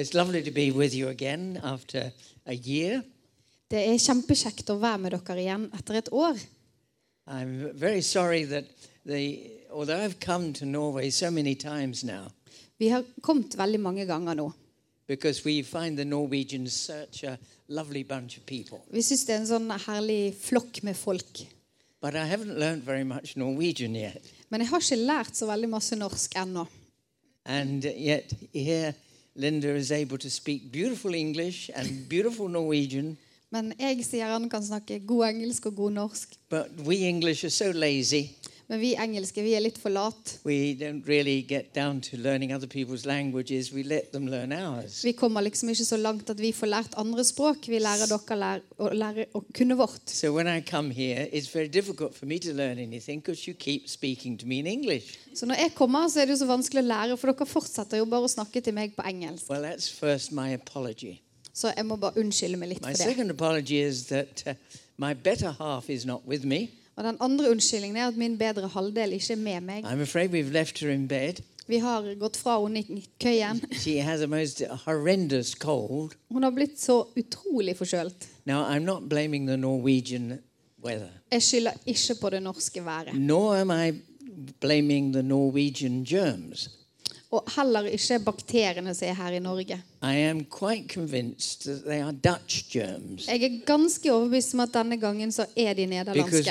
It's lovely to be with you again after a year. Det er kjempekjekt å være med dere igjen etter et år. I'm very sorry that the although I've come to Norway so many times now Vi har kommet veldig mange ganger nå. because we find the Norwegians such a lovely bunch of people. Vi syns det er en sånn herlig flokk med folk. But I haven't learned very much Norwegian yet. Men jeg har ikke lært så veldig masse norsk ennå. And yet here Linda is able to speak beautiful English and beautiful Norwegian. Men jeg sier han kan snakke god engelsk og god norsk. But we English are so lazy. Men vi engelske vi er litt for late. We don't really get down to learning other people's languages. We let them learn ours. Vi kommer liksom ikke så langt at vi får lært andre språk. Vi lærer dere lær, å lære å kunne vårt. So when I come here, it's very difficult for me to learn anything because you keep speaking to me in English. Så når jeg kommer, så er det jo så vanskelig å lære, for dere fortsetter jo bare å snakke til meg på engelsk. Well, that's first my apology. Så jeg må bare unnskylde meg litt My for det. second apology is that uh, my better half is not with me. Og den andre unnskyldningen er at min bedre halvdel ikke er med meg. I'm afraid we've left her in bed. Vi har gått fra henne i køyen. She has a most horrendous cold. Hun har blitt så utrolig forkjølt. Now, I'm not blaming the Norwegian weather, Jeg skylder ikke på det norske været. nor am I blaming the Norwegian germs. Og heller ikke bakteriene som er her i Norge. Jeg er ganske overbevist om at denne gangen så er de nederlandske.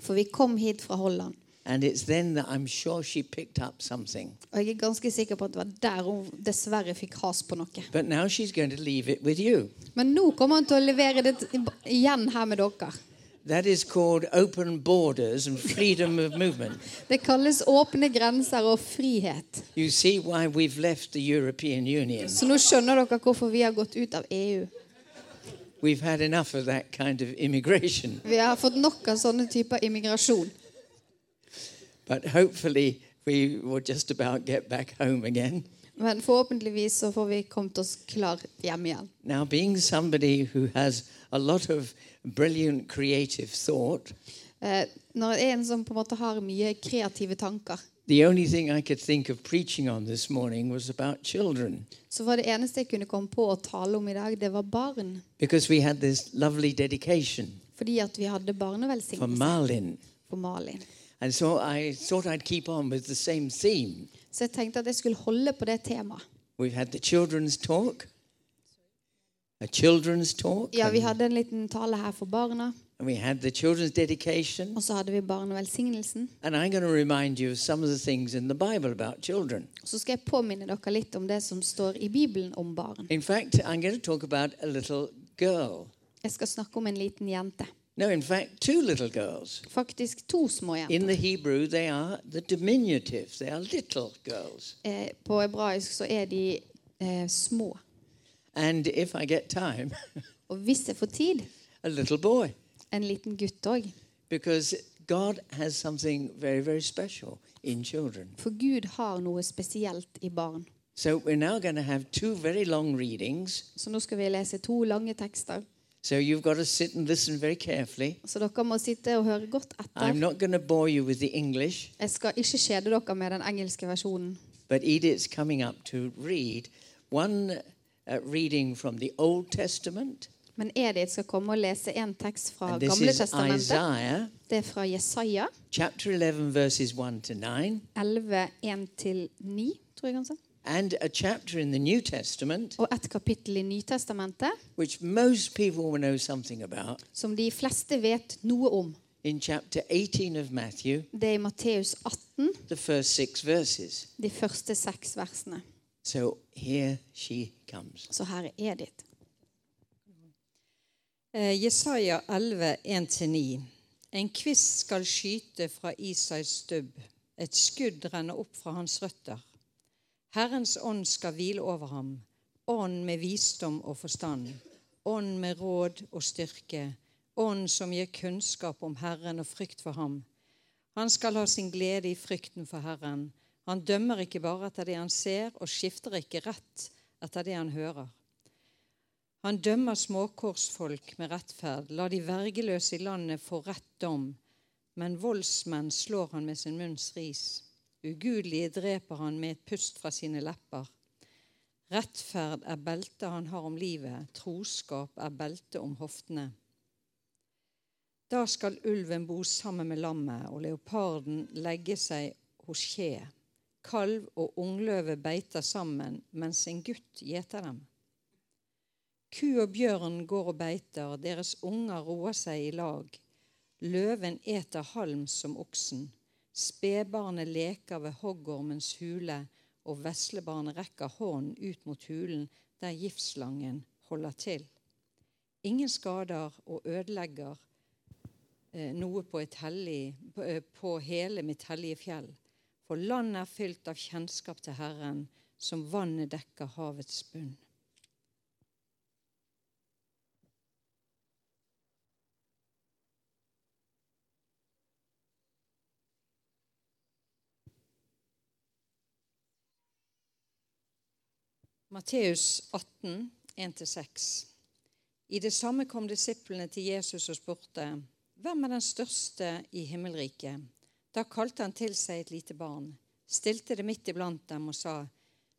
For vi kom hit fra Holland. and it's then that I'm sure she picked up something. Og jeg er ganske sikker på at det var der hun dessverre fikk has på noe. But now she's going to leave it with you. Men nå kommer hun til å levere det igjen her med dere. That is called open borders and freedom of movement. Det kalles åpne grenser og frihet. You see why we've left the European Union. Så nå skjønner dere hvorfor vi har gått ut av EU. We've had enough of that kind of immigration. Vi har fått nok av sånne typer immigrasjon. But hopefully, we will just about get back home again. Men forhåpentligvis så får vi kommet oss klar hjem igjen. Now, being somebody who has a lot of brilliant creative thought, Eh, når en som på en måte har mye kreative tanker, the only thing I could think of preaching on this morning was about children. så var det eneste jeg kunne komme på å tale om i dag, det var barn. Because we had this lovely dedication Fordi at vi hadde for Malin. for Malin. And so I thought I'd keep on with the same theme. Så jeg tenkte at jeg skulle holde på det temaet. We've had the children's talk, a children's talk, Ja, vi hadde en liten tale her for barna, and we had the children's dedication. og så hadde vi barnevelsignelsen. And I'm going to remind you of some of the things in the Bible about children. Så skal jeg påminne dere litt om det som står i Bibelen om barn. In fact, I'm going to talk about a little girl. Jeg skal snakke om en liten jente. No, in fact, two little girls. Faktisk to små In jenter. the Hebrew, they are the diminutive. They are little girls. Eh, på hebraisk så er de eh, små. And if I get time, Og hvis jeg får tid, a little boy. en liten gutt òg. Because God has something very, very special in children. For Gud har noe spesielt i barn. So we're now going to have two very long readings. Så nå skal vi lese to lange tekster. So you've got to sit and listen very carefully. Så dere må sitte og høre godt I'm etter. not going to bore you with the English, Jeg skal ikke kjede dere med den engelske versjonen. but Edith's coming up to read one reading from the Old Testament. Men Edith skal komme og lese en tekst fra Gamle is testamentet. Isaiah Det er fra Jesaja chapter 11, verses 1-9. 11, 1-9, tror jeg han sa. and a chapter in the New Testament, Og et kapittel i Nytestamentet which most people will know something about, som de fleste vet noe om. in chapter 18 of Matthew, Det er i Matteus 18, the first six verses. de første seks versene. So here she comes. Så her er Edith. Eh, Jesaja 11, 1-9. En kvist skal skyte fra Isais stubb, et skudd renner opp fra hans røtter. Herrens ånd skal hvile over ham, ånd med visdom og forstand, ånd med råd og styrke, ånd som gir kunnskap om Herren og frykt for ham. Han skal ha sin glede i frykten for Herren. Han dømmer ikke bare etter det han ser, og skifter ikke rett etter det han hører. Han dømmer småkorsfolk med rettferd, lar de vergeløse i landet få rett dom. Men voldsmenn slår han med sin munns ris. Ugudelige dreper han med et pust fra sine lepper. Rettferd er beltet han har om livet, troskap er beltet om hoftene. Da skal ulven bo sammen med lammet, og leoparden legge seg hos kje. Kalv og ungløve beiter sammen, mens en gutt gjeter dem. Ku og bjørn går og beiter, deres unger roer seg i lag. Løven eter halm som oksen. Spedbarnet leker ved hoggormens hule, og veslebarnet rekker hånden ut mot hulen der giftslangen holder til. Ingen skader og ødelegger eh, noe på, hellig, eh, på hele mitt hellige fjell. For landet er fylt av kjennskap til Herren, som vannet dekker havets bunn. Matteus 18, 1-6. I det samme kom disiplene til Jesus og spurte, Hvem er den største i himmelriket? Da kalte han til seg et lite barn, stilte det midt iblant dem og sa,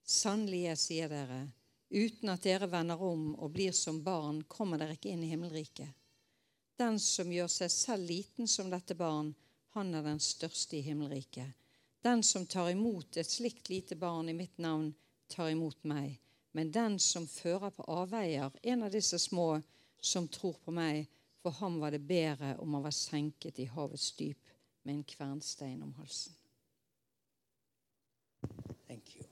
Sannelig, jeg sier dere, uten at dere vender om og blir som barn, kommer dere ikke inn i himmelriket. Den som gjør seg selv liten som dette barn, han er den største i himmelriket. Den som tar imot et slikt lite barn i mitt navn, tar imot meg. Men den som fører på avveier, en av disse små som tror på meg, for ham var det bedre om han var senket i havets dyp med en kvernstein om halsen. Thank you.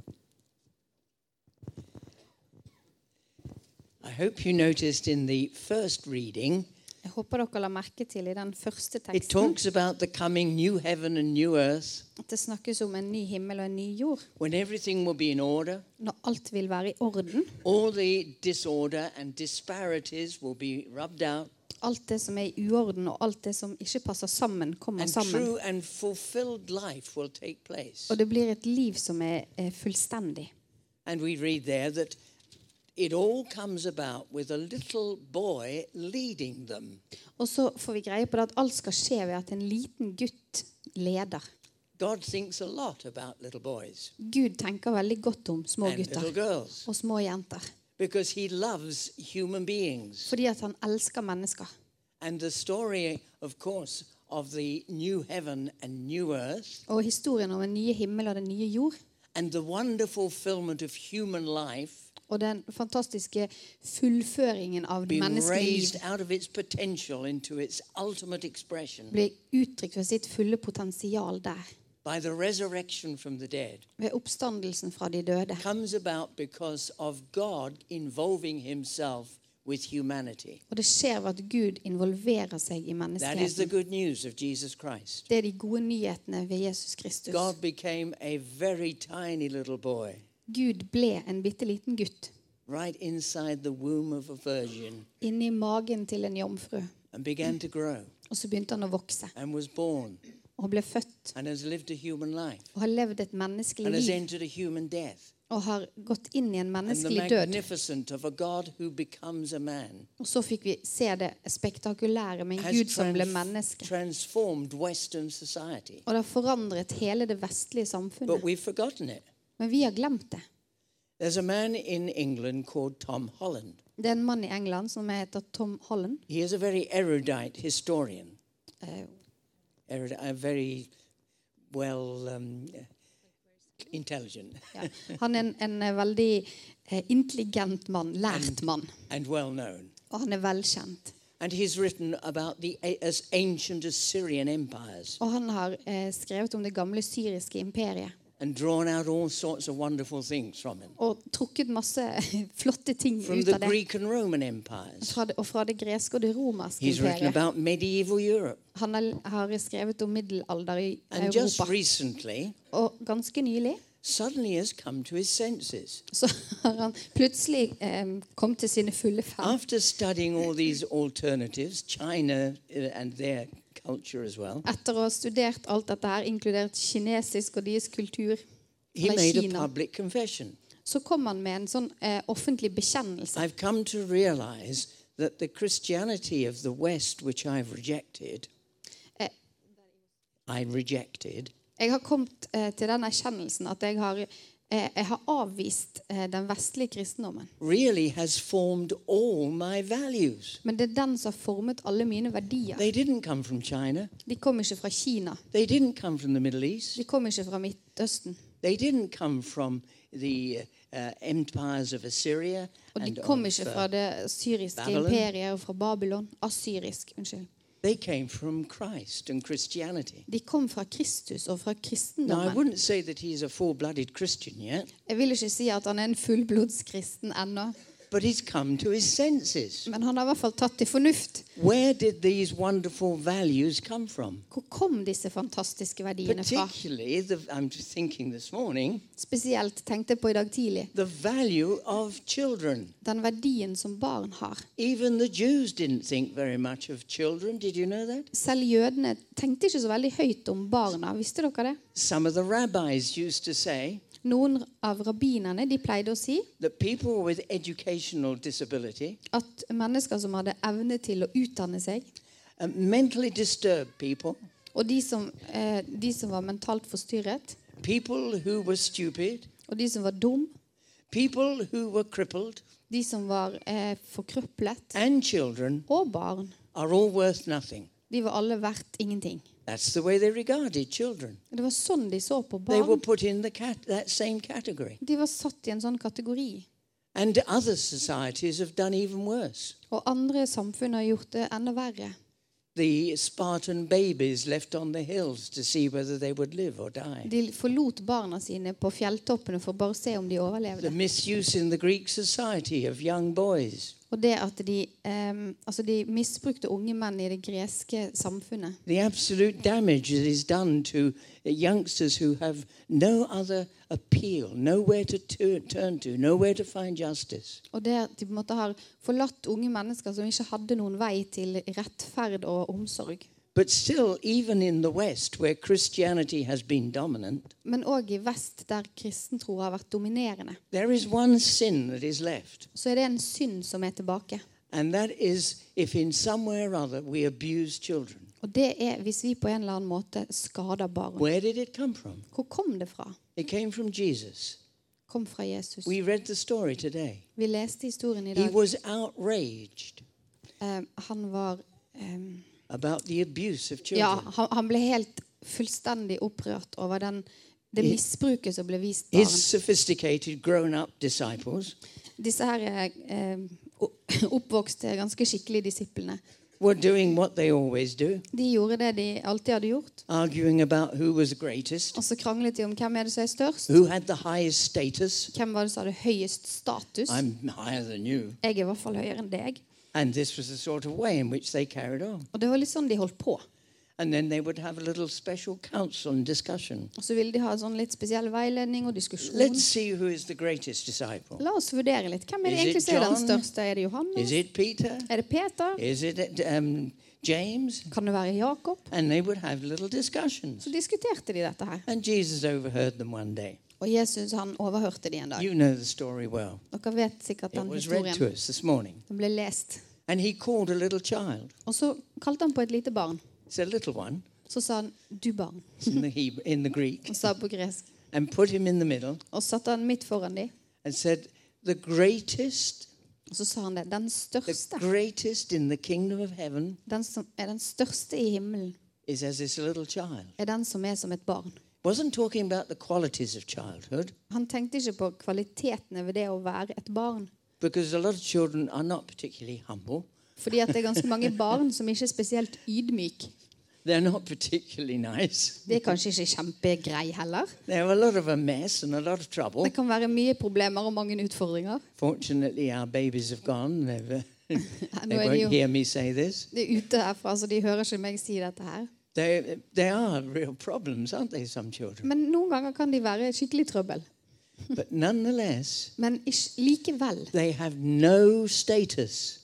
I hope you noticed in the first reading Jeg håper dere la merke til i den første it teksten talks about the coming new heaven and new earth at det snakkes om en ny himmel og en ny jord. when everything will be in order, Når alt vil være i orden. all the disorder and disparities will be rubbed out, Alt det som er i uorden, og alt det som ikke passer sammen, kommer and sammen. Og det blir et liv som er, er fullstendig. And we read there that it all comes about with a little boy leading them. Og så får vi greie på det at alt skal skje ved at en liten gutt leder. God thinks a lot about little boys Gud tenker veldig godt om små and gutter og små jenter. Because he loves human beings. Fordi at han elsker mennesker. And the story, of course, of the new heaven and new earth Og historien om den nye himmel og den nye jord and the wonderful fulfillment of human life og den fantastiske fullføringen av being raised liv out of its potential into its ultimate expression blir uttrykt ved sitt fulle potensial der. By the resurrection from the dead Ved oppstandelsen fra de døde. comes about because of God involving himself with humanity. Og det skjer ved at Gud involverer seg i That is the menneskeheten. good news of Jesus Christ. Det er de gode nyhetene ved Jesus Kristus. God became a very tiny little boy Gud ble en bitte liten gutt right inside the womb of a virgin inni magen til en jomfru. and began to grow Og så begynte han å vokse and was born og ble født og har levd et menneskelig liv og har gått inn i en menneskelig død. Og så fikk vi se det spektakulære med en Gud som ble menneske. Og det har forandret hele det vestlige samfunnet. Men vi har glemt det. Det er en mann i England som heter Tom Holland. He is a very erudite historian, Eh, erudite, very well um, intelligent Ja. Han er en, en eh, veldig eh, intelligent mann, lært mann, and well known. og han er velkjent. And he's written about the as ancient Assyrian empires Og han har eh, skrevet om det gamle syriske imperiet and drawn out all sorts of wonderful things from him. og trukket masse flotte ting From ut the av det. Greek and Roman empires. Fra det. Og fra det greske og det romerske He's written about medieval Europe. Han har- skrevet om middelalder i And just Europa. recently, Og ganske nylig suddenly has come to his senses. så har han plutselig eh, kommet til sine fulle fem. After studying all these alternatives, China uh, and their well, Etter å ha studert alt dette her, inkludert kinesisk og deres kultur, Kina, så kom han med en sånn eh, offentlig bekjennelse. I've come to realize that the Christianity of the West, which I've rejected, Eh. I rejected, Jeg har kommet eh, til den erkjennelsen at jeg har jeg har avvist eh, den vestlige kristendommen. really. Men det er den som har formet alle mine verdier. De kom ikke fra Kina. De kom ikke fra Midtøsten. They didn't come from the uh, empires of Assyria Og de kom ikke fra det syriske Babylon. imperiet og fra Babylon. Assyrisk, unnskyld. They came from Christ and Christianity. De kom fra Kristus og fra Now, I kristendommen. wouldn't say that he's a full-blooded Christian yet, Jeg vil ikke si at han er en fullblodskristen ennå, but he's come to his senses. men han har i hvert fall tatt til fornuft. Where did these wonderful values come from? Hvor kom disse fantastiske verdiene fra? Particularly, the, I'm thinking this morning, Spesielt tenkte jeg på i dag tidlig. the value of children. Den verdien som barn har. Even the Jews didn't think very much of children. Did you know that? Selv jødene tenkte ikke så veldig høyt om barna. Visste dere det? Some of the rabbis used to say Noen av rabbinerne de pleide å si at mennesker som hadde evne til å utdanne seg, uh, mentally disturbed people, og de som, eh, de som var mentalt forstyrret, people who were stupid, og de som var dum, people who were crippled, de som var eh, forkrøplet, children og barn, de var alle verdt ingenting. That's the way they regarded children. Det var sånn de så på They were barn. put in the cat, that same category. De var satt i en sånn kategori. And other societies have done even worse. Og andre samfunn har gjort det enda verre. The Spartan babies left on the hills to see whether they would live or die. De forlot barna sine på fjelltoppene for bare å se om de The overlevde. misuse in the Greek society of young boys. Og det at de, um, altså de misbrukte unge menn i det greske samfunnet. The absolute damage that is done to youngsters who have no other appeal, nowhere to tu- turn to, nowhere to find justice. Og det at de på en måte har forlatt unge mennesker som ikke hadde noen vei til rettferd og omsorg. But still, even in the West, where Christianity has been dominant, Men også i vest, der kristentro har vært dominerende, there is one sin that is left. så er det en synd som er tilbake. And that is if in some way or other we abuse children. Og det er hvis vi på en eller annen måte skader barn. Where did it come from? Hvor kom det fra? It came from Jesus. Kom fra Jesus. We read the story today. Vi leste historien i He dag. was outraged Eh, han var eh, Ja, han, han ble helt fullstendig opprørt over den, det misbruket som ble vist His barn. Disse her eh, o- oppvokste, ganske skikkelige disiplene were doing what they always do, de gjorde det de alltid hadde gjort. arguing about who was greatest, Og så kranglet de om hvem er det som er størst. Hvem var det som hadde høyest status? Jeg er i hvert fall høyere enn deg. And this was the sort of way in which they carried on. Og det var litt sånn de holdt på. And then they would have a little special council and discussion. Og så ville de ha sånn litt spesiell veiledning og diskusjon. Let's see who is the greatest disciple. La oss vurdere litt. Hvem er det egentlig som er den største? Er det Is Johannes? it Peter? Er det Peter? Is it um, James? Kan det være Jakob? And they would have little discussions. Så diskuterte de dette her. And Jesus overheard them one day. Og Jesus han overhørte de en dag. You know the story well. Dere vet sikkert It den was read to historien. us this morning. Den ble lest. And he called a little child. Og så kalte han på et lite barn. It's a little one Så sa han 'du barn', it's in the, Hebrew, in the Greek. og sa på gresk. And put him in the middle Og satte han midt foran and said, The greatest, Og så sa han det. Den the største, greatest in the kingdom of heaven den som er den største i himmelen, is as this little child. er den som er som et barn. Wasn't talking about the qualities of childhood Han tenkte ikke på kvalitetene ved det å være et barn. because a lot of children are not particularly humble. Fordi det er ganske mange barn som ikke er spesielt ydmyk. They're not particularly nice. Det er kanskje ikke kjempegreie heller. They have a lot of a mess and a lot of trouble. Det kan være mye problemer og mange utfordringer. Fortunately, our babies have gone. Uh, Nå they er de jo de er ute herfra, så de hører ikke meg si dette her. They, they are real problems, aren't they, some children? Men noen ganger kan de være skikkelig trøbbel. But nonetheless, Men ish, likevel they have no status,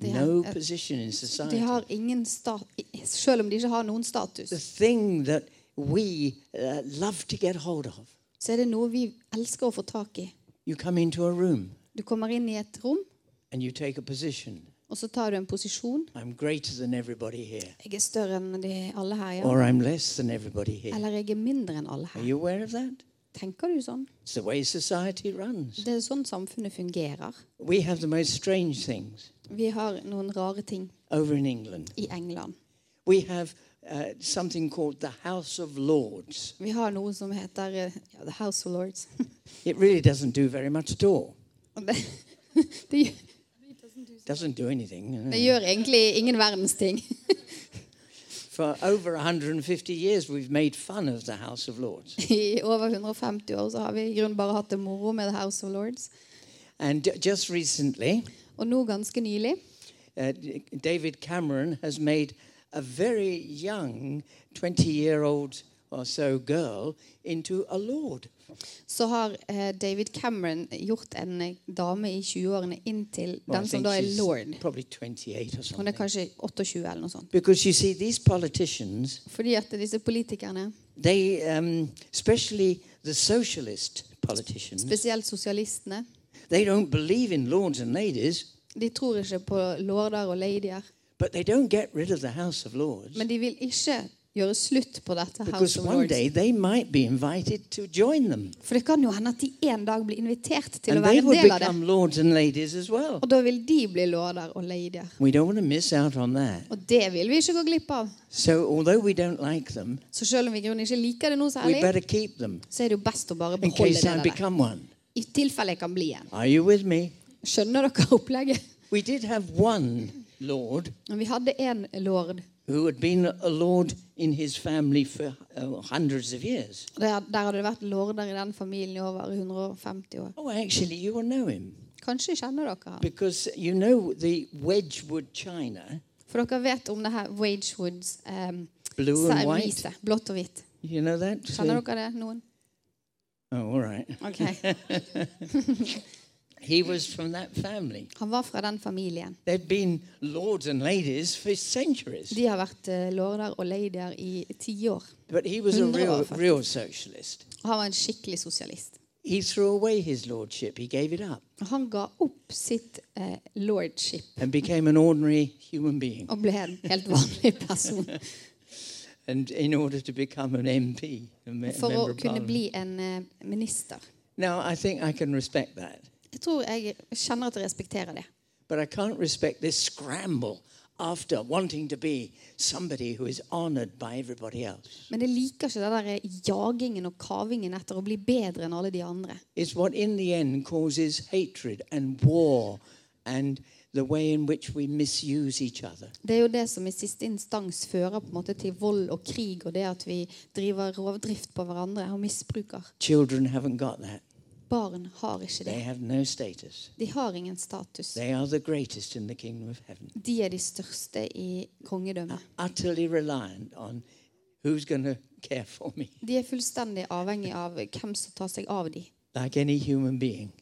de no har, position in de har ingen stat, Selv om de ikke har noen status, The thing that we uh, love to get hold of. så er det noe vi elsker å få tak i. You come into a room Du kommer inn i et rom, and you take a position. Og så tar du en posisjon. Jeg er større enn de alle her, ja. Eller jeg er mindre enn alle her. Tenker du sånn? Det er sånn samfunnet fungerer. Vi har noen rare ting over in England. i England. We have uh, something called the House of Lords. Vi har noe som heter uh, The House of Lords. It really doesn't do very much at all. Det, det, Doesn't do anything. det gjør egentlig ingen verdens ting. For over 150 years, we've made fun of the House of Lords. I over 150 år så har vi i grunnen bare hatt det moro med The House of Lords. And just recently, Og nå ganske nylig uh, David Cameron has made a very young 20 year old or so girl into a lord. så har eh, David Cameron gjort en eh, dame i 20-årene inn til Well, den som da er lord. Probably 28 or Hun er kanskje 28 eller noe sånt. Because you see, these politicians, Fordi at disse politikerne, they, um, especially the socialist politicians, spesielt sosialistene, they don't believe in lords and ladies, de tror ikke på lorder og ladyer. but they don't get rid of the House of Lords. Men de vil ikke gjøre slutt på dette House of Lords. day they might be invited to join them. For det kan jo hende at de en dag blir invitert til å være en del av det. become lords and ladies as well. Og da vil de bli lorder og ladyer. We don't want to miss out on that. Og det vil vi ikke gå glipp av. So, although we don't like them, Så selv om vi grunnen ikke liker det noe særlig, så er det jo best å bare beholde det der. I tilfelle jeg kan bli en. Skjønner dere opplegget? We did have one lord Men vi hadde en lord. Who had been a lord in his family for uh, hundreds of years. Der, der hadde det vært lorder i den familien i over 150 år. Oh, actually, you will know him Kanskje kjenner dere han. because you know the Wedgwood china, For dere vet om det her Wagewoods um, blue and white. Blått og hvitt. You know that? Kjenner dere det, noen? Oh, all right. Ok. He was from that family. Han var fra den familien. They've been lords and ladies for centuries. De har vært eh, lorder og ladyer i tiår. But he was a Hundre real, faktisk. real socialist. Han var en skikkelig sosialist. He threw away his lordship. He gave it up Han ga opp sitt eh, lordship and became an ordinary human being. og ble en helt vanlig person. And in order to become an MP, a me- For å member of kunne parliament. bli en eh, minister. Now, I think I can respect that. Jeg tror jeg kjenner at jeg respekterer det. But I can't respect this scramble after wanting to be somebody who is honored by everybody else. Men jeg liker ikke det der jagingen og kavingen etter å bli bedre enn alle de andre. It's what in the end causes hatred and war and the way in which we misuse each other. Det er jo det som i siste instans fører på en måte til vold og krig, og det at vi driver rovdrift på hverandre og misbruker. Children haven't got that. Barn har ikke They det. have no status. De har ingen status. They are the greatest in the kingdom of heaven. De er de største i kongedømmet. Utterly reliant on who's going to care for me, De er fullstendig avhengig av hvem som tar seg av dem. like any human being,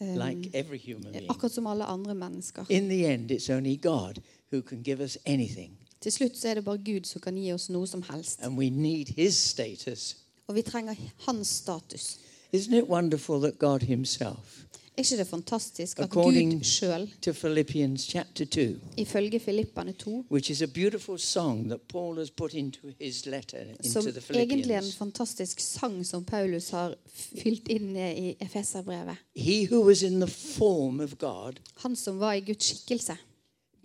Um, like every human being. akkurat som alle andre mennesker. In the end, it's only God who can give us anything. Til slutt så er det bare Gud som kan gi oss noe som helst. And we need his status. Og vi trenger hans status. Isn't it wonderful that God himself, Er ikke det fantastisk at According- Gud sjøl, to Philippians chapter 2, ifølge Filippane 2, which is a beautiful song that Paul has put into his letter som the egentlig er en fantastisk sang som Paulus har fylt inn i Efeserbrevet. He who was in the form of God Han som var i Guds skikkelse,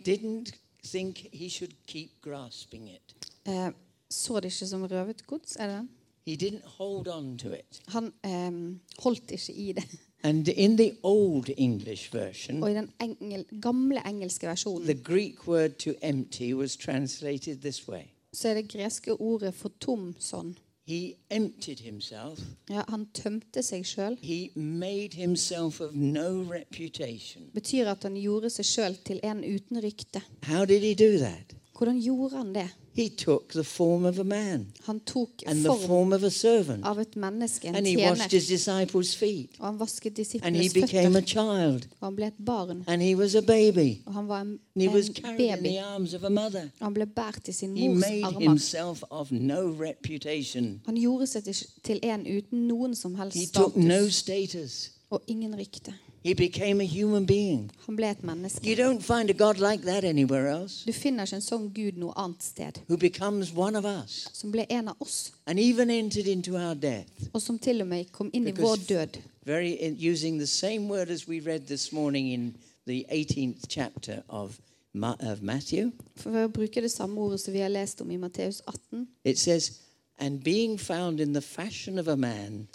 didn't think he should keep grasping it. eh, så det ikke som røvet gods. Er det den? He didn't hold on to it. Han um, holdt ikke i det. And in the old English version, Og i den engel, gamle engelske versjonen the Greek word to empty was translated this way så er det greske ordet for tom sånn. He emptied himself, Ja, han tømte seg sjøl. he made himself of no reputation. Betyr at han gjorde seg sjøl til en uten rykte. How did he do that? Hvordan gjorde han det? He took the form of a man Han tok form form of a servant, av et menneske, en and he washed tjener. his disciples' feet, Og han vasket and he disiplenes became a føtter. child, Og han ble et barn. and he was a baby, Og han var en, and he was en baby. the arms of a mother. Og han ble båret i sin He mors made armer. himself of no reputation. Han gjorde seg til- til en uten noen som helst He took no status status. og ingen rykte. He became a human being. Han ble et menneske. You don't find a God like that anywhere else, Du finner ikke en sånn Gud noe annet sted. who becomes one of us Som ble en av oss, and even entered into our death. og som til og med kom inn i vår død. Very in, using the same word as we read this morning in the 18th chapter of, Ma- of Matthew. For å bruke det samme ordet som vi har lest om i Matteus 18, It says, And being found in the fashion of a man,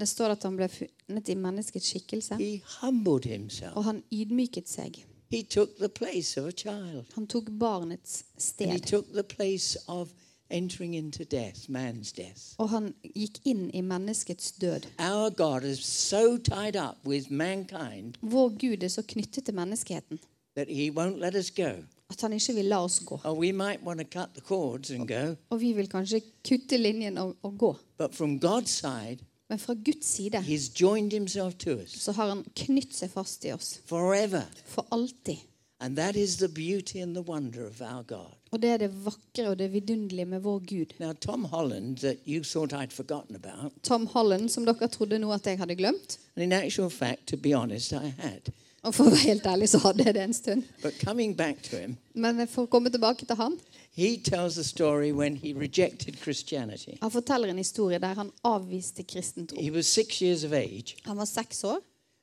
det står at han ble funnet i menneskets skikkelse, og han ydmyket seg. Han tok barnets sted, death, og han gikk inn i menneskets død. So Vår Gud er så knyttet til menneskeheten at han ikke vil la oss gå. Oh, and go, Og vi vil kanskje kutte linjen og, og gå. but from God's side, Men fra Guds side he's joined himself to us så har han knytt seg fast i oss. forever. For alltid. And that is the beauty and the wonder of our God. Og det er det vakre og det vidunderlige med vår Gud. Now, Tom Holland, that you thought I'd forgotten about, Tom Holland, som dere trodde nå at jeg hadde glemt. and in actual fact, to be honest, I had. Og for å være helt ærlig så hadde jeg det en stund. But coming back to him, Men for å komme tilbake til han. he tells a story when he rejected Christianity. Han forteller en historie der han avviste kristen tro. He was six years of age, Han var seks år,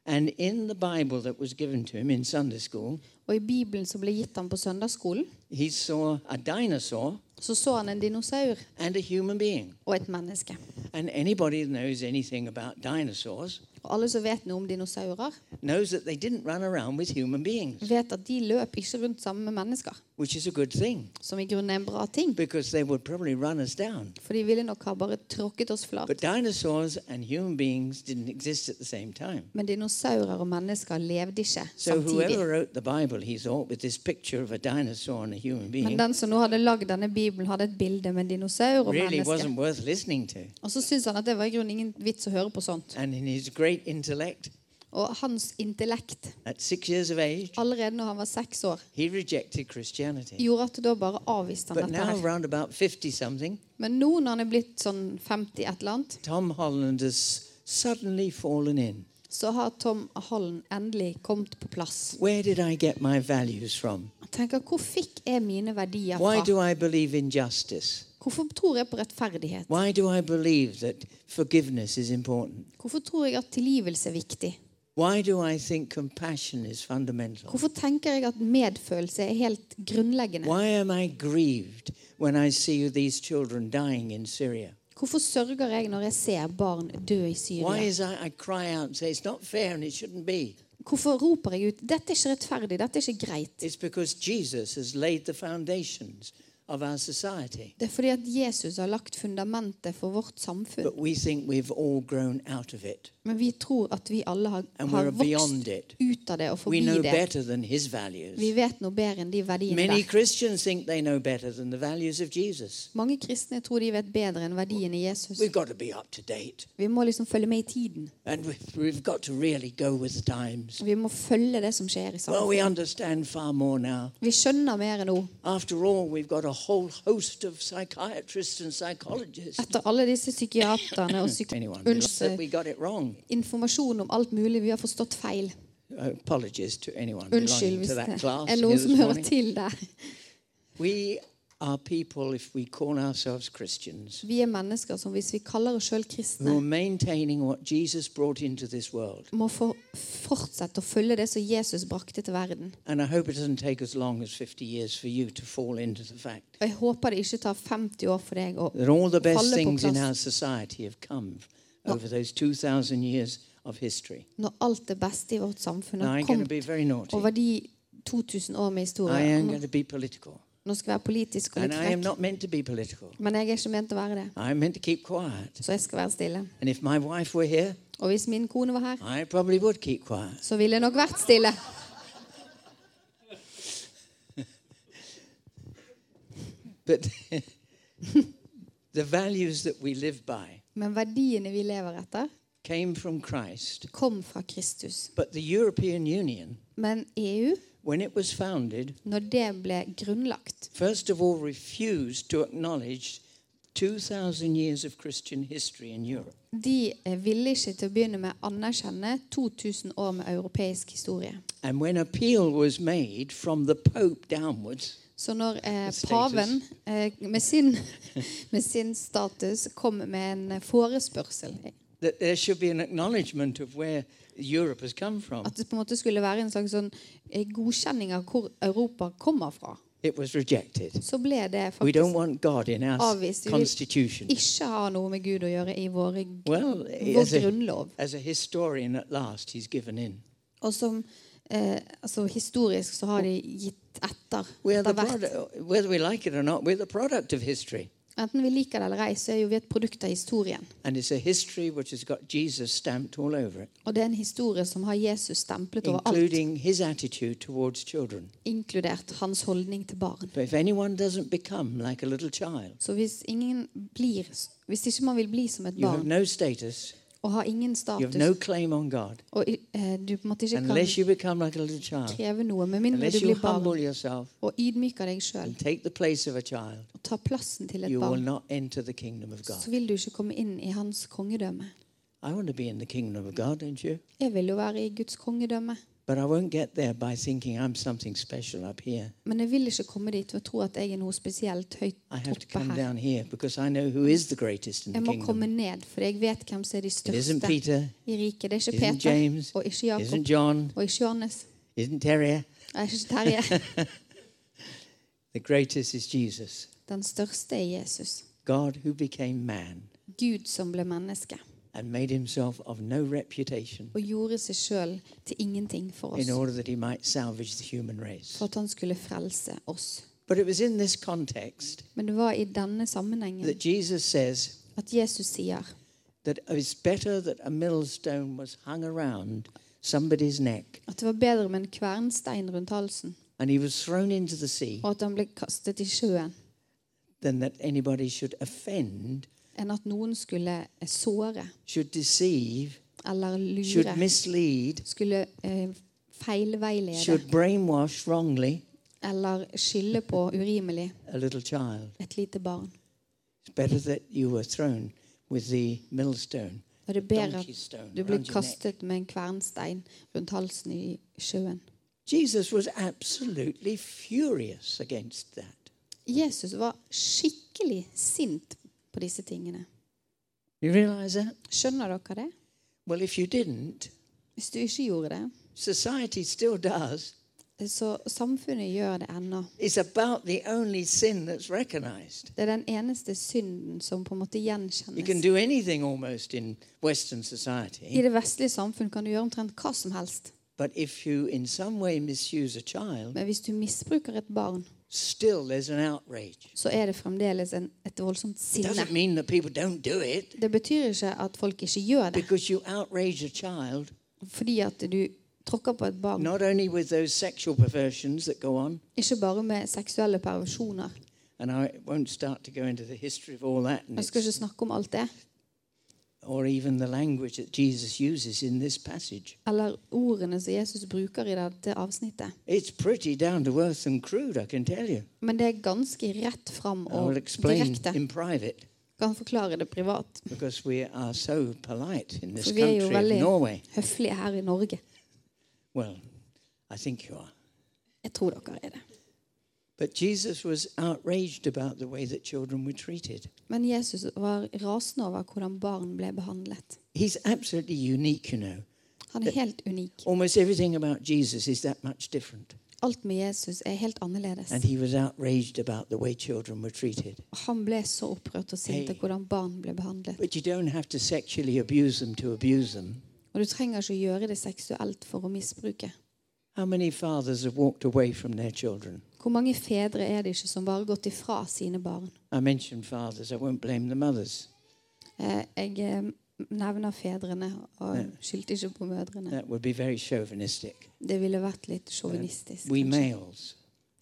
and in the Bible that was given to him in Sunday school, og i Bibelen som ble gitt ham på søndagsskolen, he saw a dinosaur så så han en dinosaur and a human being. og et menneske. And anybody that knows anything about dinosaurs Og alle som vet noe om dinosaurer, knows that they didn't run around with human beings, vet at de løp ikke rundt sammen med mennesker. which is a good thing Som i grunnen er en bra ting. because they would probably run us down. For de ville nok ha bare tråkket oss flat. But dinosaurs and human beings didn't exist at the same time. Men dinosaurer og mennesker levde ikke So whoever samtidig. wrote the Bible, he thought, with this picture of a dinosaur and a human Men den som nå hadde lagd denne bibelen, hadde et bilde med dinosaur og really wasn't worth listening to. Og så syntes han at det var i grunnen ingen vits å høre på sånt. And in his great intellect, Og hans intellekt, at six years of age, allerede når han var seks år, he rejected Christianity. gjorde at da bare avviste han But dette now, her. around about 50 something, Men nå når han er blitt sånn 50 et eller annet, Tom Holland has suddenly fallen in. så har Tom Holland endelig kommet på plass. Where did I get my values from? Tenker, hvor fikk jeg mine verdier Why fra? I believe in justice? Hvorfor tror jeg på rettferdighet? Why do I believe that forgiveness is important? Hvorfor tror jeg at tilgivelse er viktig? Why do I think compassion is fundamental? Hvorfor tenker jeg at medfølelse er helt grunnleggende? Why am I grieved when I see these children dying in Syria? Hvorfor sørger jeg når jeg ser barn dø i Why Syria? is I, I cry out and say it's not fair and it shouldn't be? Hvorfor roper jeg ut 'dette er ikke rettferdig, dette er ikke greit'? Det er fordi at Jesus har lagt fundamentet for vårt samfunn. But we think we've all grown out of it Men vi tror at vi alle har, har beyond vokst it. ut av det og We forbi know det. better than his values. Vi vet noe bedre enn de verdiene der. Mange kristne tror de vet bedre enn verdiene i Jesus. We've got to be up to date. Vi må liksom følge med i tiden. And we've, we've got to really go with the times. Vi må følge det som skjer i Well, we samfunnet. understand far more now. Vi skjønner mer nå. After all, we've got a whole host of psychiatrists and psychologists. Etter alle disse psykiaterne og psyk Anyone believes that unnskyld, we got it wrong. informasjon om alt mulig. Vi har forstått feil. Apologies to anyone Unnskyld belonging hvis to det that class er noen som hører til der. We are people, if we call ourselves Christians, Vi er mennesker som hvis vi kaller oss selv who are kristne, maintaining what Jesus brought into this world. må for, fortsette å følge det som Jesus brakte til verden. And I hope it doesn't take as long as 50 years for you to fall into the fact Og jeg håper det ikke tar 50 år for deg å that all the best falle på things in plass our society have come over those 2,000 years of history. når alt det beste i vårt samfunn Now, har I'm going to kommet be very naughty. over de 2000 år med I historie. am going to be political. Nå skal jeg være politisk og litt frekk, men jeg er ikke ment å være det. Så jeg skal være stille. And if my wife were here, Og hvis min kone var her, I probably would keep quiet. så ville jeg nok vært stille. But the values that we live by Men verdiene vi lever etter, came from Christ. kom fra Kristus. But the European Union, Men EU, when it was founded, når det ble grunnlagt, first of all refused to acknowledge 2,000 years of Christian history in Europe. De eh, ville ikke til å begynne med anerkjenne 2000 år med europeisk historie. And when appeal was made from the Pope downwards, Så når eh, paven eh, med, sin, med sin status kom med en forespørsel that there should be an acknowledgement of where Europe has come from, At det på en måte skulle være en slags sånn eh, godkjenning av hvor Europa kommer fra, it was rejected. så ble det We don't faktisk want God in our Avvist. Vi vil constitution. ikke ha noe med Gud å gjøre i vår, Well, vår grunnlov. as a historian at last, he's given in. Og som eh, altså historisk så har de gitt etter. Etter hvert. product, whether we like it or not, we're the product of history. Enten vi liker det eller ei, så er jo vi et produkt av historien. And it's a history which has got Jesus stamped all over it, Og det er en historie som har Jesus stemplet towards children. inkludert hans holdning til barn. Like child, Så hvis ingen blir Hvis ikke man vil bli som et you have barn no status, og har ingen status, no og eh, du på en måte ikke kan like kreve noe, med mindre unless du blir barn. yourself og ydmyker deg sjøl og tar plassen til et barn, så vil du ikke komme inn i hans kongedømme. God. Jeg vil jo være i Guds kongedømme, But I won't get there by thinking I'm something special up here. men jeg vil ikke komme dit ved å tro at jeg er noe spesielt høyt I have to oppe come her. down here because I know who is the greatest in Jeg må komme ned, for jeg vet hvem som er de største Peter, i riket. Det er ikke isn't Peter James, og ikke Jakob isn't John, og ikke Johannes. isn't Terry. Ikke Terje. The greatest is Jesus, Den største er Jesus. God who became man Gud som ble menneske and made himself of no reputation og gjorde seg selv til ingenting for in oss. order that he might salvage the human race. For at han skulle frelse oss. But it was in this context Men det var i denne sammenhengen that Jesus says at Jesus sier that it's better that a millstone was hung around somebody's neck at det var bedre med en kvernstein rundt halsen, and he was thrown into the sea og at han ble kastet i sjøen, than that anybody should offend, enn at noen skulle eh, såre should deceive, eller should lure, mislead, skulle eh, feilveilede should brainwash wrongly eller skylde på urimelig a little child. et lite barn. It's better that you were thrown with the millstone, Og det er bedre at du blir around your neck. kastet med en kvernstein rundt halsen i sjøen. Jesus was absolutely furious against that. Jesus var skikkelig sint på disse tingene. Skjønner dere det? Well, if you didn't, Hvis du ikke gjorde det, society still does. så samfunnet gjør det ennå. It's about the only sin that's recognized. Det er den eneste synden som på en måte You can gjenkjennes. do anything almost in Western I det vestlige samfunn kan du gjøre omtrent hva som helst. but if you in some way misuse a child, Men hvis du misbruker et barn, still there's an outrage. så er det fremdeles en, et voldsomt It sinne. doesn't mean that people don't do it Det betyr ikke at folk ikke gjør det. Fordi at du tråkker på et barn. on, Ikke bare med seksuelle perversjoner. Jeg skal ikke snakke om alt det. Or even the language that Jesus uses in this passage. Eller ordene som Jesus bruker i dette avsnittet. It's pretty down to earth and crude, I can tell you. Men det er ganske rett fram og explain direkte. in private Kan forklare det privat. because we are so polite in this country of Norway. høflige her i Norge. Well, I think you are. Jeg tror dere er det. Men Jesus var rasende over hvordan barn ble behandlet. He's absolutely unique, you know. Han er helt unik. Almost everything about Jesus is that much different. Alt med Jesus er helt annerledes. And he was outraged about the way children were treated. Han ble så opprørt og sint Hey. hvordan barn ble behandlet. But you don't have to sexually abuse them to abuse them. Og du trenger ikke å gjøre det seksuelt for å misbruke. How many fathers have walked away from their children? Hvor mange fedre er det ikke som bare har gått ifra sine barn? I mentioned fathers, I won't blame the mothers. Eh, Jeg eh, nevner fedrene og skyldte ikke på mødrene. That would be very chauvinistic. Det ville vært litt sjåvinistisk. We kanskje. males,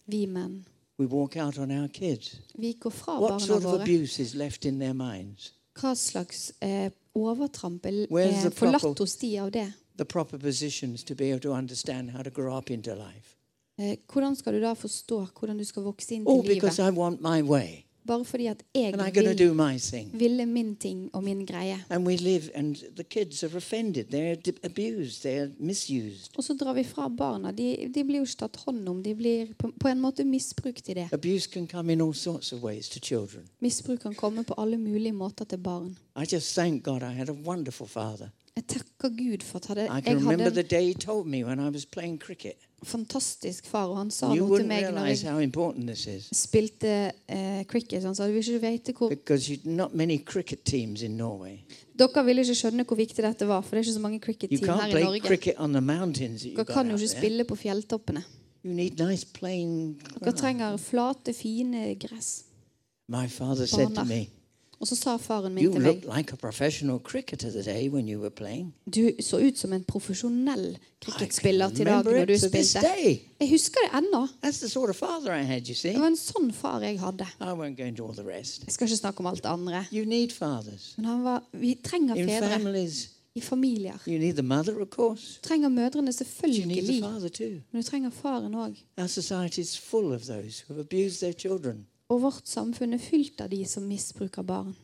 Vi menn. we walk out on our kids. Vi går fra What barna sort of våre. abuse is left in their minds? Hva slags eh, overtramp er Where's the forlatt hos de av det? The proper positions to be able to understand how to grow up into life. Eh, Hvordan skal du da forstå hvordan du skal vokse inn til because livet? I want my way. Bare fordi at jeg and I'm going to vil, do my thing. ville min ting og min greie. And we live, and the kids are offended. They're abused. They're misused. Og så drar vi fra barna. De, de blir jo ikke tatt hånd om. De blir på, på en måte misbrukt i det. Abuse can come in all sorts of ways to children. Misbruk kan komme på alle mulige måter til barn. I just thank God I had a wonderful father. Jeg takker Gud for at jeg hadde den dagen he told me when I was cricket. en fantastisk far, og han sa You noe til meg når jeg spilte uh, cricket. Han sa du vil ikke vite hvor because you, not many cricket teams in Norway. Dere vil ikke skjønne hvor viktig dette var, for det er ikke så mange cricket-team her i Norge. Dere kan jo ikke spille på fjelltoppene. Nice. Dere trenger flate, fine gress. My father said to me, Og så sa faren min "You til meg like a professional cricketer today when you were playing." Du så ut som en profesjonell cricketspiller til dagen når du spilte. Jeg husker det ennå. Sort of had. Det var en sånn far jeg hadde. Jeg skal ikke snakke om alt det andre. Men han var, vi trenger in fedre families. i familier. Mother. Du trenger mødrene selvfølgelig, men du trenger faren òg. Our society is full. Og vårt samfunn er fylt av de som misbruker barn.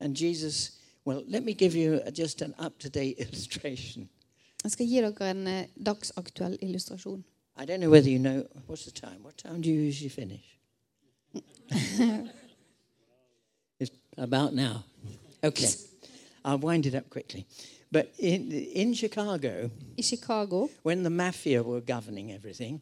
And Jesus, well, let me give you just an up to date illustration. Jeg skal gi dere en eh, dagsaktuell illustrasjon. I don't know whether you know what's the time? What time do you usually finish? it's about now. Okay. I'll wind it up quickly. But in, in Chicago, I Chicago, when the mafia were governing everything,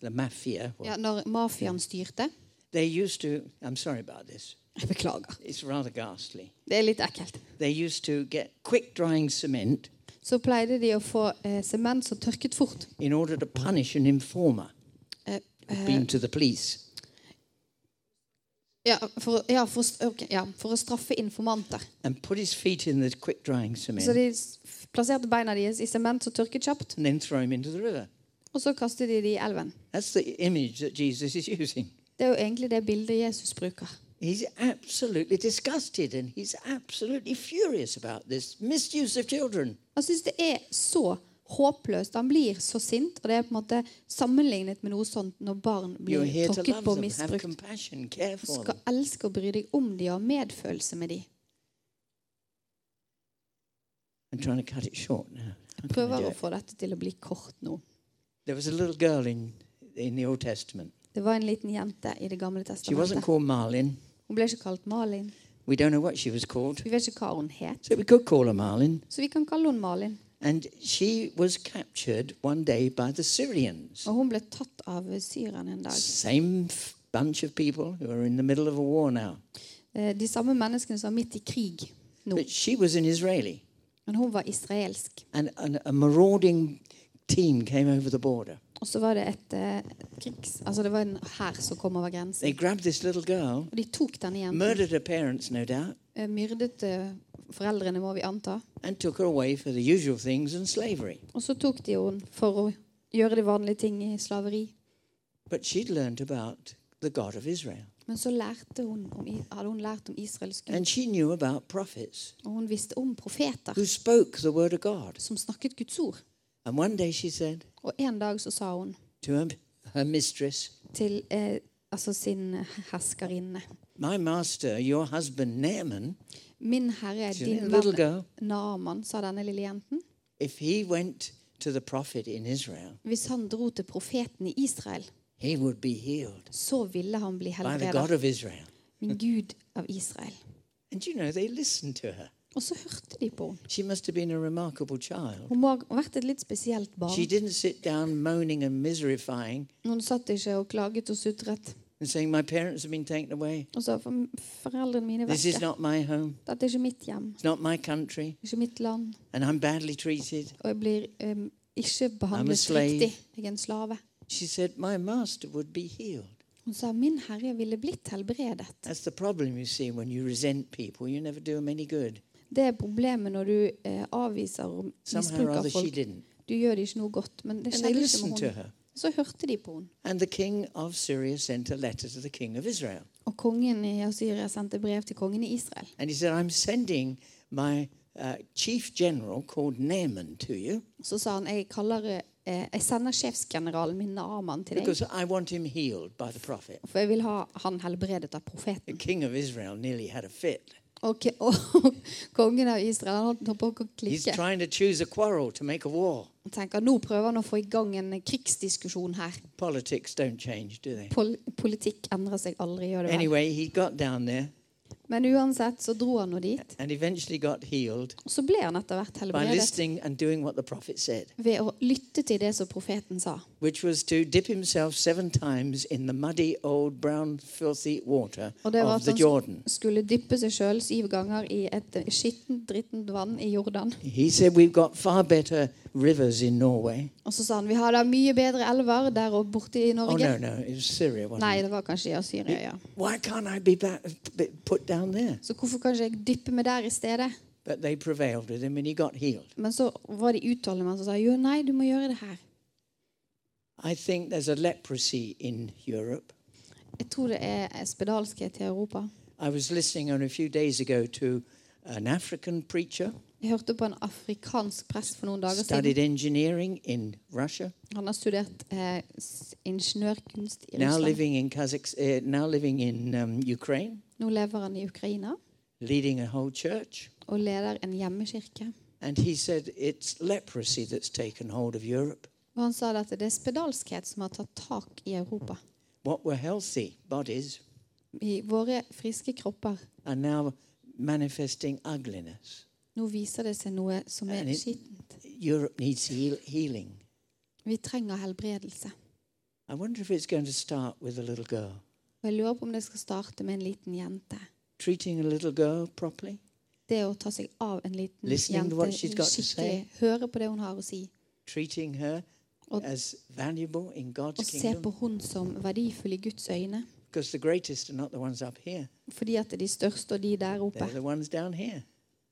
the mafia, well, ja, når mafiaen styrte they used to, I'm sorry about this, Jeg beklager. it's rather ghastly. Det er litt ekkelt. They used to get quick drying cement Så pleide de å få eh, sement som tørket fort. in order to punish an informer Eh, who'd been to the police. ja, for, ja, for, ok, ja, for å straffe informanter. and put his feet in the quick drying cement Så de s- plasserte beina deres i sement som tørket kjapt, and then throw him into the river. og så kastet de dem i elven. That's the image that Jesus is using. Det er jo egentlig det bildet Jesus bruker. He's absolutely disgusted and he's absolutely furious about this misuse of children. Han syns det er så håpløst. Han blir så sint, og det er på en måte sammenlignet med noe sånt når barn You're blir here to tråkket love på og them, have misbrukt. compassion, care Du for skal them. elske og bry deg om de og ha medfølelse med de. I'm trying to cut it short now. How can I Prøver å få dette til å bli kort nå. There was a little girl in, in the Old Testament. Det var en liten jente i Det gamle She wasn't testamentet. called Marlin. Hun ble ikke kalt Malin. We don't know what she was called. Vi vet ikke hva hun het, So we could call her Marlin. så vi kan kalle henne Malin. And she was captured one day by the Syrians. Og hun ble tatt av syrerne en dag. Same f- bunch of people who are in the middle of a war now. Eh, De samme menneskene som er midt i krig nå. But she was an Israeli. Men hun var israelsk. And, and a marauding team came over the border. Og så var det et eh, krigs... Altså det var en hær som kom over They grensen. grabbed this little girl, Og de tok denne jenten. murdered her parents, no doubt, eh, Myrdet eh, foreldrene, må vi anta. and took her away for the usual things and slavery. Og så tok de henne for å gjøre de vanlige ting i slaveri. But she'd learned about the God of Israel. Men så lærte hun om, I- hadde hun lært om Israels Gud. And she knew about prophets Og hun visste om profeter who spoke the word of God. som snakket Guds ord. And one day she said Og en dag så sa hun to her, her mistress, til eh, altså sin herskerinne My master, your husband Naaman, Min herre, she's din little venn girl, Naaman, sa denne lille jenten. if he went to the prophet in Israel, Hvis han dro til profeten i Israel, he would be healed så ville han bli by the God helbredet. of Israel. Min Gud av Israel. And you know, they listened to her. Og så hørte de på henne. She must have been a remarkable child. Hun må ha vært et litt spesielt She barn. didn't sit down moaning and miserifying Hun satt ikke og klaget og sutret and saying, My parents have been taken away. og sa for foreldrene mine er This is vekke. not my home. Dette er ikke mitt hjem, It's not my country. ikke mitt land. And I'm badly treated. Og jeg blir em, ikke I'm a behandlet slave. riktig. Jeg er en slave. She said, My master would be healed. Hun sa min herre ville blitt helbredet. That's the problem you see when you resent people. You never do them any good. Det er problemet når du eh, avviser og misbruker folk. Du gjør det ikke noe godt, men det skjedde ikke med henne. Så hørte de på henne. Og kongen i Syria sendte brev til kongen i Israel. And he said, I'm sending my uh, chief general called Naaman to you. Så sa han jeg kaller eh, jeg sender sjefsgeneralen min Naaman til deg. For jeg vil ha han helbredet av profeten. The king of Israel nearly had a fit. Og, og kongen av Israel holdt på å klikke. Han tenker nå prøver han å få i gang en krigsdiskusjon her. Politics don't change, do they? Pol politikk endrer seg aldri. gjør det vel? Anyway, he got down there Men uansett så dro han nå dit. and eventually got healed Og så ble han etter hvert by helbredet listening and doing what the prophet said, ved å lytte til det som profeten sa. which was to dip himself seven times in the muddy, old, brown, filthy water Og det var of at the han Jordan. skulle dyppe seg sjøl syv ganger i et skittent, drittent vann i Jordan. He said, We've got far better rivers in Norway. Og så sa han vi har da mye bedre elver der og borte i Oh, Norge. no, no, Syria, Nei, det var kanskje i Syria, ja. Why can't I be back, be put down there? Så hvorfor kan ikke jeg dyppe meg der i stedet? But they prevailed with him and he got healed. Men så var de utholdende med han som sa jo, nei, du må gjøre det her. I think there's a leprosy in Europe. Jeg tror det er spedalskhet i Europa. I was listening on a few days ago to an African preacher, Jeg hørte på en afrikansk prest for noen dager studied siden. engineering in Russia, Han har studert eh, ingeniørkunst i now Russland. living in Kazakh, uh, now living in um, Ukraine, Nå lever han i Ukraina leading a whole church. og leder en hjemmekirke. And he said it's leprosy that's taken hold of Europe. Og han sa at det er spedalskhet som har tatt tak i Europa. What were healthy bodies I våre friske kropper. are now manifesting ugliness. Nå viser det seg noe som er it- skittent. Vi trenger helbredelse. Jeg lurer på om det skal starte med en liten jente. Treating a little girl properly, Det å ta seg av en liten Listening jente skikkelig. Høre på det hun har å si. treating her Og- as valuable in God's Og se på hun som verdifull i Guds øyne. Fordi at de største og de der oppe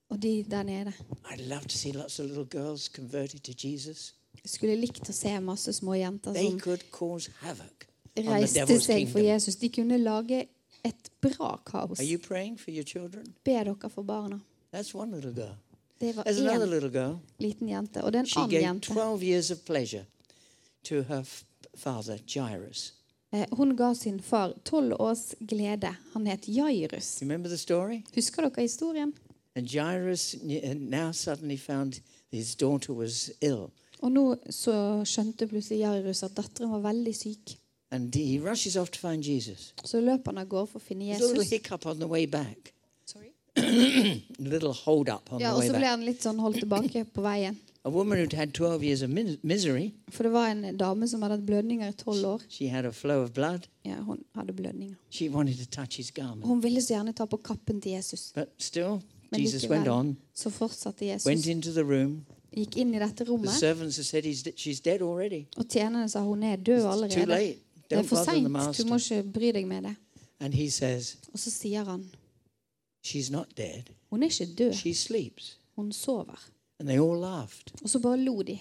og de der nede. I'd love to see lots of little girls converted to Jesus. Jeg skulle likt å se masse små jenter som could cause havoc reiste seg for. Jesus. De kunne lage et bra kaos. Are you praying for your children? Be dere for barna. That's one little girl. Det var én little girl. liten jente. Og det er en annen jente. 12 years of pleasure to her father, Jairus. Eh, Hun ga sin far tolv års glede. Han het Jairus. You remember the story? Husker dere historien? And Jairus now suddenly found his daughter was ill. Og nå så skjønte plutselig Jairus at datteren var veldig syk. And he rushes off to find Jesus. Så løper han av gårde for å finne There's a little Jesus. hiccup on the way back. A little hold up on Ja, the Og way så ble han litt sånn holdt tilbake på veien. A woman who'd had 12 years of misery, For det var en dame som hadde hatt blødninger i tolv år. she had a flow of blood. Ja, Hun hadde blødninger. She wanted to touch his garment. Hun ville så gjerne ta på kappen til Jesus. But still, Men Jesus went on, så fortsatte went Jesus. into the room. Gikk inn i dette The rommet, servants had said He's, she's dead already. og tjenerne sa hun er død It's too allerede. late. Det er Don't for bother the seint. Du master. må ikke bry deg med det. And he says, Og så sier han She's not dead. hun er ikke død, She sleeps. hun sover. And they all laughed Og så bare lo de.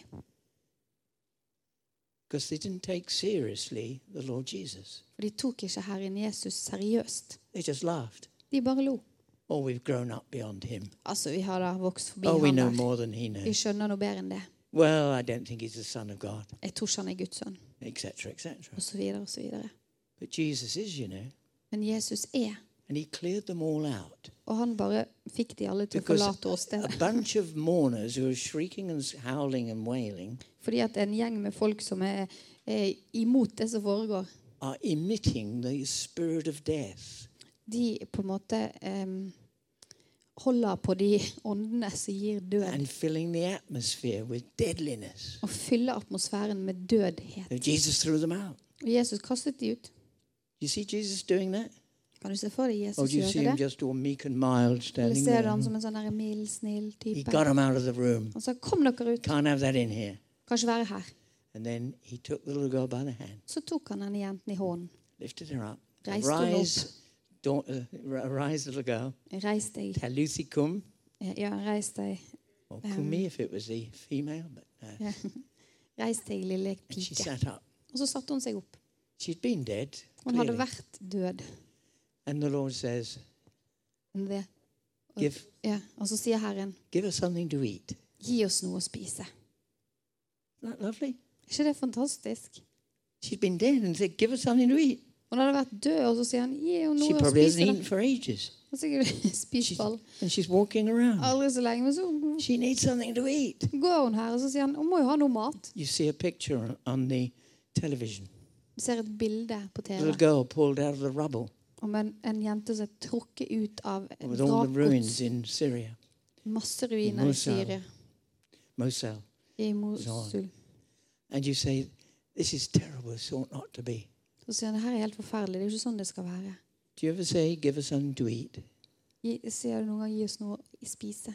because they didn't take seriously the Lord Jesus. For de tok ikke Herren Jesus seriøst. They just laughed. De bare lo. Oh, we've grown up beyond him. Altså, vi har da vokst forbi Or we han know more than he Vi knows. skjønner noe bedre enn det. Well, I don't think he's the son of God, Jeg tror ikke han er Guds sønn. etc., etc. Og så videre og så videre. But Jesus is, you know. Men Jesus er. And he cleared them all out. Og han bare fikk de alle til å Because forlate a åstedet. bunch of mourners who are shrieking and howling and wailing Fordi at en gjeng med folk som er, er imot det som foregår, are emitting the spirit of death. De på en måte um, holder på de åndene som gir død. Og fyller atmosfæren med dødhet. Jesus. Og Jesus kastet de ut. Jesus? Kan du se for deg Jesus gjøre det? mild Eller ser du ham som en sånn mild, snill type? Han sa 'kom dere ut', kan ikke være her. Så tok han denne jenten i hånden. Reiste hun Arise, arise, little girl. Reis deg. Taluthi kum. Ja, reis deg. Or kumi if it was the female. But Ja. Reis deg, lille and she pike. sat up. Og så satte hun seg opp. She'd been dead. Hun hadde vært død. And the Lord says, det- Og, give, ja, og så sier Herren, give us something to eat. gi oss noe å spise. Isn't that lovely? ikke det fantastisk? She'd been dead and said, Give us something to eat. Hun hadde vært død, og så sier han gi henne She noe å probably hasn't spise. eaten da. for ages. Hun har sikkert spist She's, på all- and she's walking around. aldri så lenge. Men så She needs something to eat. går hun her, og så sier han hun må jo ha noe mat. You see a picture on- the television. Du ser et bilde på A little TV girl pulled out of the rubble om en, en jente som er trukket ut av et with all the ruins vrakgods. in Syria, Masse ruiner i Mosul. Syria. Mosul. I Mosul. And you say, This is terrible. This ought not to be. Så sier han det her er helt forferdelig. Det er jo ikke sånn det skal være. Do you ever say, Give us something to eat? Gi, sier du noen gang gi oss noe å spise?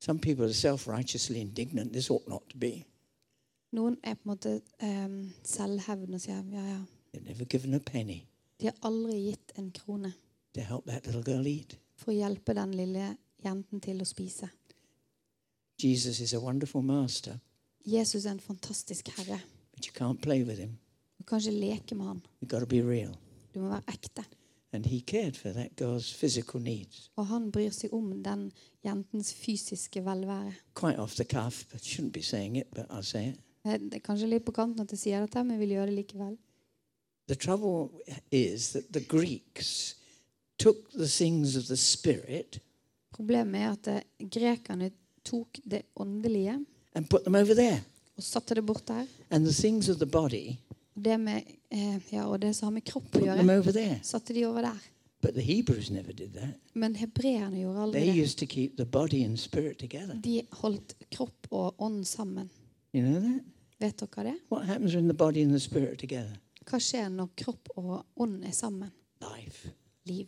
Some people are self righteously indignant. This ought not to be. Noen er på en måte um, selvhevdende og sier ja, ja. They've never given a penny De har aldri gitt en krone to help that little girl eat. for å hjelpe den lille jenten til å spise. Jesus is a wonderful master, Jesus er en fantastisk herre. but you can't play with him. Du kan ikke leke med han. Be real. Du må være ekte. And he cared for that girl's physical needs. Og han bryr seg om den jentens fysiske velvære. Quite off the cuff, but shouldn't be saying it, but I'll say it. Eh, Det er kanskje litt på kanten at jeg sier dette, men jeg vil gjøre det likevel. The trouble is that the Greeks took the things of the spirit Problemet er at eh, grekerne tok det åndelige and put them over there. og satte det bort der. And the things of the body, det, med, eh, ja, og det som har med kropp å gjøre, satte de over der. But the Hebrews never did that. Men hebreerne gjorde aldri They det. used to keep the body and spirit together. De holdt kropp og ånd sammen. You know that? Vet dere det? What happens when the body and the spirit are together? Hva skjer når kropp og ånd er sammen? Life. Liv.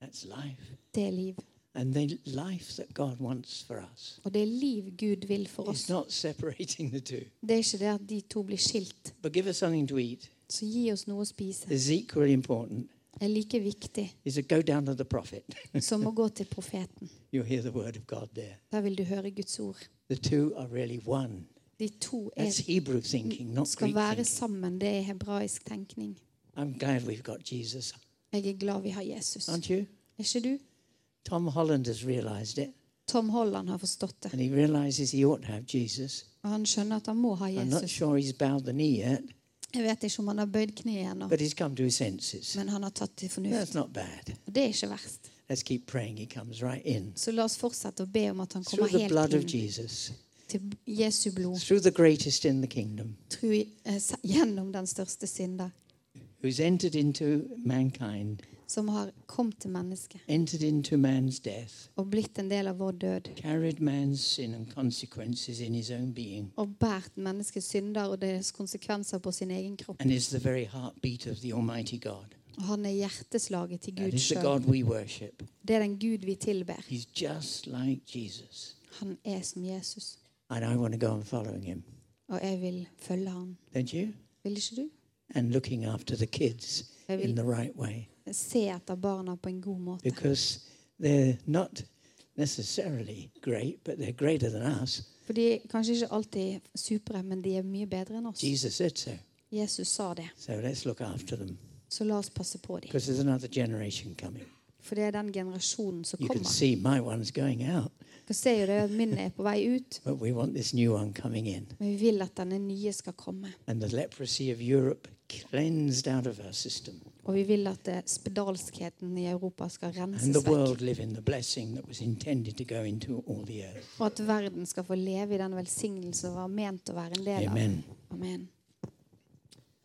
That's life. Det er liv. And the life that God wants for us Og det liv Gud vil for oss. not separating the two. Det er ikke det at de to blir skilt. But give us something to eat Så gi oss noe å spise. is equally important. Det er like viktig Is to go down to the prophet. som å gå til profeten. You'll hear the word of God there. Der vil du høre Guds ord. The two are really one. De to That's er, Hebrew thinking, not skal være sammen. Det er hebraisk tenkning. I'm glad we've got Jesus, Jeg er glad vi har Jesus. aren't you? Er ikke du? Tom Holland has realized it, Tom Holland har forstått det. and he realizes he ought to have Jesus. Og han skjønner at han må ha I'm not Jesus. sure he's bowed the knee yet, Jeg vet ikke om han har bøyd kneet ennå, but he's come to his senses. men han har tatt til That's fornuft. not bad. Og det er ikke verst. Let's keep praying he comes right in. Så la oss fortsette å be om at han Through kommer the blood of inn Jesus, til Jesu blod. through the greatest in the kingdom, Tro, eh, s- gjennom den største synder, who's entered into mankind, som har kommet til mennesket og blitt en del av vår død. Og båret menneskets synder og deres konsekvenser på sin egen kropp. Og han er hjerteslaget til Gud sjøl. Worship. Det er den Gud vi tilber. Like Han er som Jesus. Og jeg vil følge ham. Vil ikke du? And looking after the kids in the right way. Se etter barna på en god måte. Because they're not necessarily great, but they're greater than us. For de er kanskje ikke alltid supre, men de er mye bedre enn oss. Jesus said so. Jesus sa det. So let's look after them. Så la oss passe på dem. Because there's another generation coming. For det er den generasjonen som You can kommer. see my one's going out, Dere ser jo det at min er på vei ut, but we want this new one coming in. men vi vil at denne nye skal komme. And the leprosy of Europe cleansed out of our system. Og vi vil at eh, spedalskheten i Europa skal renses vekk. live in the blessing that was intended to go into all the earth. Og at verden skal få leve i den velsignelse som var ment å være en del av. Amen. Amen.